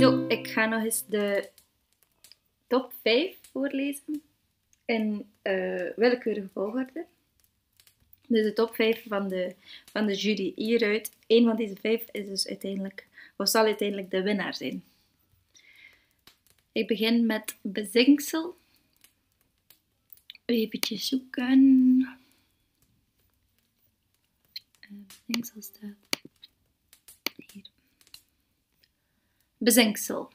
Zo, ik ga nog eens de top 5 voorlezen in uh, willekeurige volgorde. Dus de top 5 van de, van de jury hieruit. Eén van deze vijf is dus uiteindelijk, of zal uiteindelijk de winnaar zijn. Ik begin met bezinksel. Even zoeken. Bezinksel staat Bezinksel.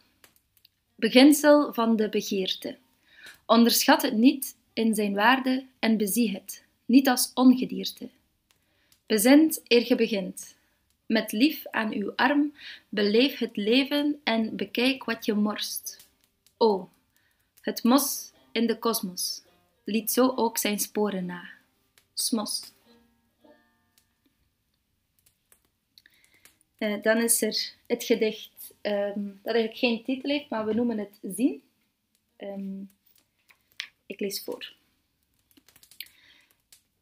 Beginsel van de begeerte. Onderschat het niet in zijn waarde en bezie het, niet als ongedierte. Bezint eer je begint. Met lief aan uw arm beleef het leven en bekijk wat je morst. O, het mos in de kosmos liet zo ook zijn sporen na. Smos. Uh, dan is er het gedicht um, dat eigenlijk geen titel heeft, maar we noemen het Zien. Um, ik lees voor.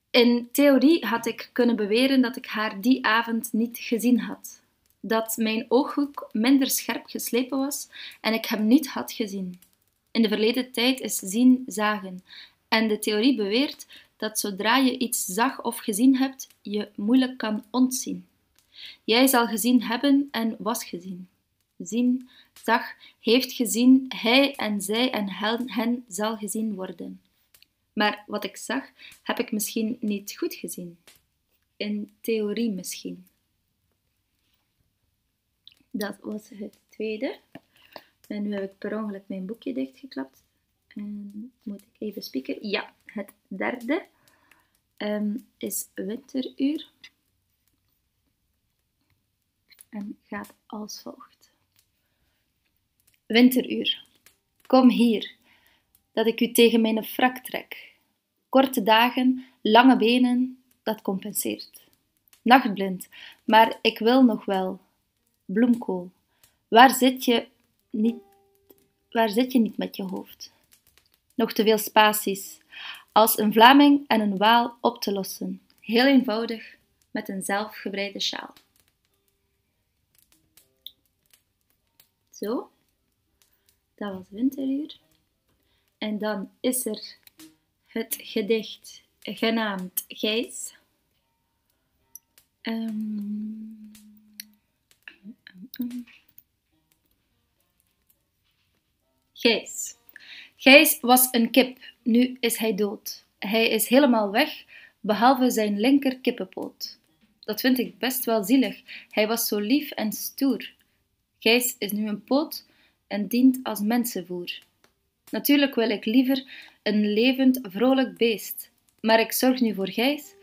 In theorie had ik kunnen beweren dat ik haar die avond niet gezien had. Dat mijn ooghoek minder scherp geslepen was en ik hem niet had gezien. In de verleden tijd is zien zagen. En de theorie beweert dat zodra je iets zag of gezien hebt, je moeilijk kan ontzien. Jij zal gezien hebben en was gezien. Zien, zag, heeft gezien, hij en zij en hen zal gezien worden. Maar wat ik zag, heb ik misschien niet goed gezien. In theorie misschien. Dat was het tweede. En nu heb ik per ongeluk mijn boekje dichtgeklapt. En moet ik even spieken? Ja, het derde um, is winteruur. En gaat als volgt. Winteruur. Kom hier, dat ik u tegen mijn frak trek. Korte dagen, lange benen, dat compenseert. Nachtblind, maar ik wil nog wel. Bloemkool, waar zit je niet, waar zit je niet met je hoofd? Nog te veel spaties, als een Vlaming en een Waal op te lossen. Heel eenvoudig, met een zelfgebreide sjaal. Zo, dat was winteruur. En dan is er het gedicht genaamd Gijs. Um, Gijs. Gijs was een kip, nu is hij dood. Hij is helemaal weg, behalve zijn linker kippenpoot. Dat vind ik best wel zielig. Hij was zo lief en stoer. Gijs is nu een poot en dient als mensenvoer. Natuurlijk wil ik liever een levend, vrolijk beest, maar ik zorg nu voor Gijs,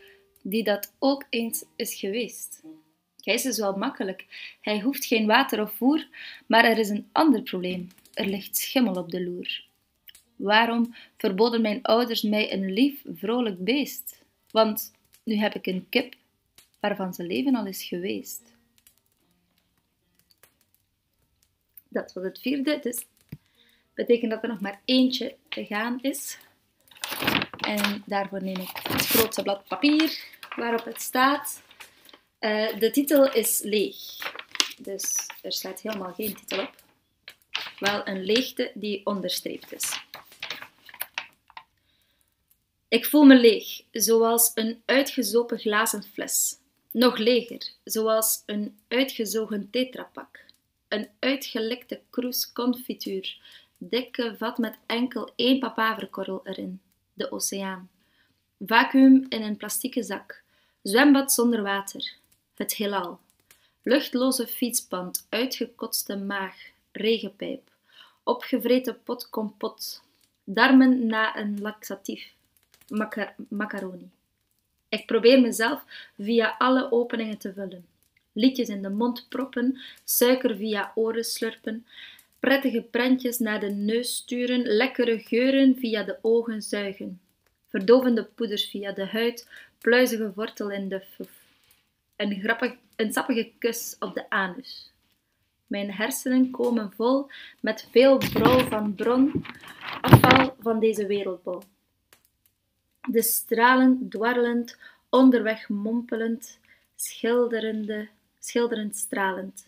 die dat ook eens is geweest. Gijs is wel makkelijk, hij hoeft geen water of voer, maar er is een ander probleem. Er ligt schimmel op de loer. Waarom verboden mijn ouders mij een lief, vrolijk beest? Want nu heb ik een kip waarvan zijn leven al is geweest. Dat was het vierde, dus betekent dat er nog maar eentje te gaan is. En daarvoor neem ik het grootste blad papier waarop het staat. Uh, de titel is leeg. Dus er staat helemaal geen titel op. Wel een leegte die onderstreept is. Ik voel me leeg, zoals een uitgezopen glazen fles. Nog leger, zoals een uitgezogen tetrapak. Een uitgelekte kroes confituur dikke vat met enkel één papaverkorrel erin, de oceaan. Vacuüm in een plastieke zak, zwembad zonder water, het heelal. Luchtloze fietsband, uitgekotste maag, regenpijp, opgevreten pot kompot, darmen na een laxatief, macaroni. Ik probeer mezelf via alle openingen te vullen. Liedjes in de mond proppen, suiker via oren slurpen, prettige prentjes naar de neus sturen, lekkere geuren via de ogen zuigen, verdovende poeders via de huid, pluizige wortel in de fuf, een, grappig, een sappige kus op de anus. Mijn hersenen komen vol met veel brouw van bron, afval van deze wereldbol. De stralen dwarrelend, onderweg mompelend, schilderende, schilderend stralend.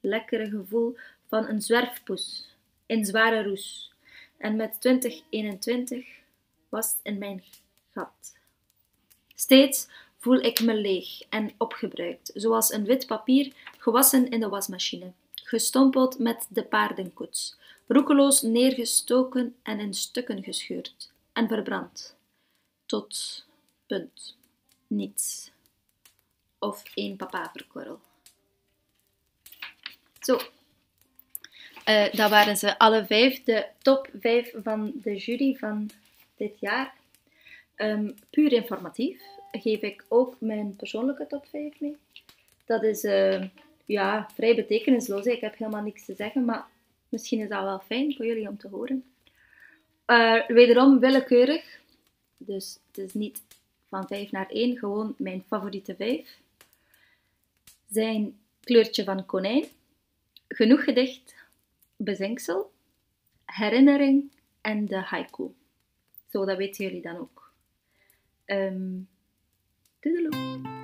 Lekkere gevoel van een zwerfpoes in zware roes. En met 2021 was het in mijn gat. Steeds voel ik me leeg en opgebruikt, zoals een wit papier gewassen in de wasmachine, gestompeld met de paardenkoets, roekeloos neergestoken en in stukken gescheurd en verbrand. Tot punt. Niets. Of één papaverkorrel. Zo. Uh, dat waren ze alle vijf, de top vijf van de jury van dit jaar. Um, puur informatief geef ik ook mijn persoonlijke top 5 mee. Dat is uh, ja, vrij betekenisloos. Ik heb helemaal niks te zeggen, maar misschien is dat wel fijn voor jullie om te horen. Uh, wederom willekeurig. Dus het is niet van 5 naar 1, gewoon mijn favoriete 5. Zijn kleurtje van konijn, genoeg gedicht, bezinksel, herinnering en de haiku. Zo, dat weten jullie dan ook. Toodaloo!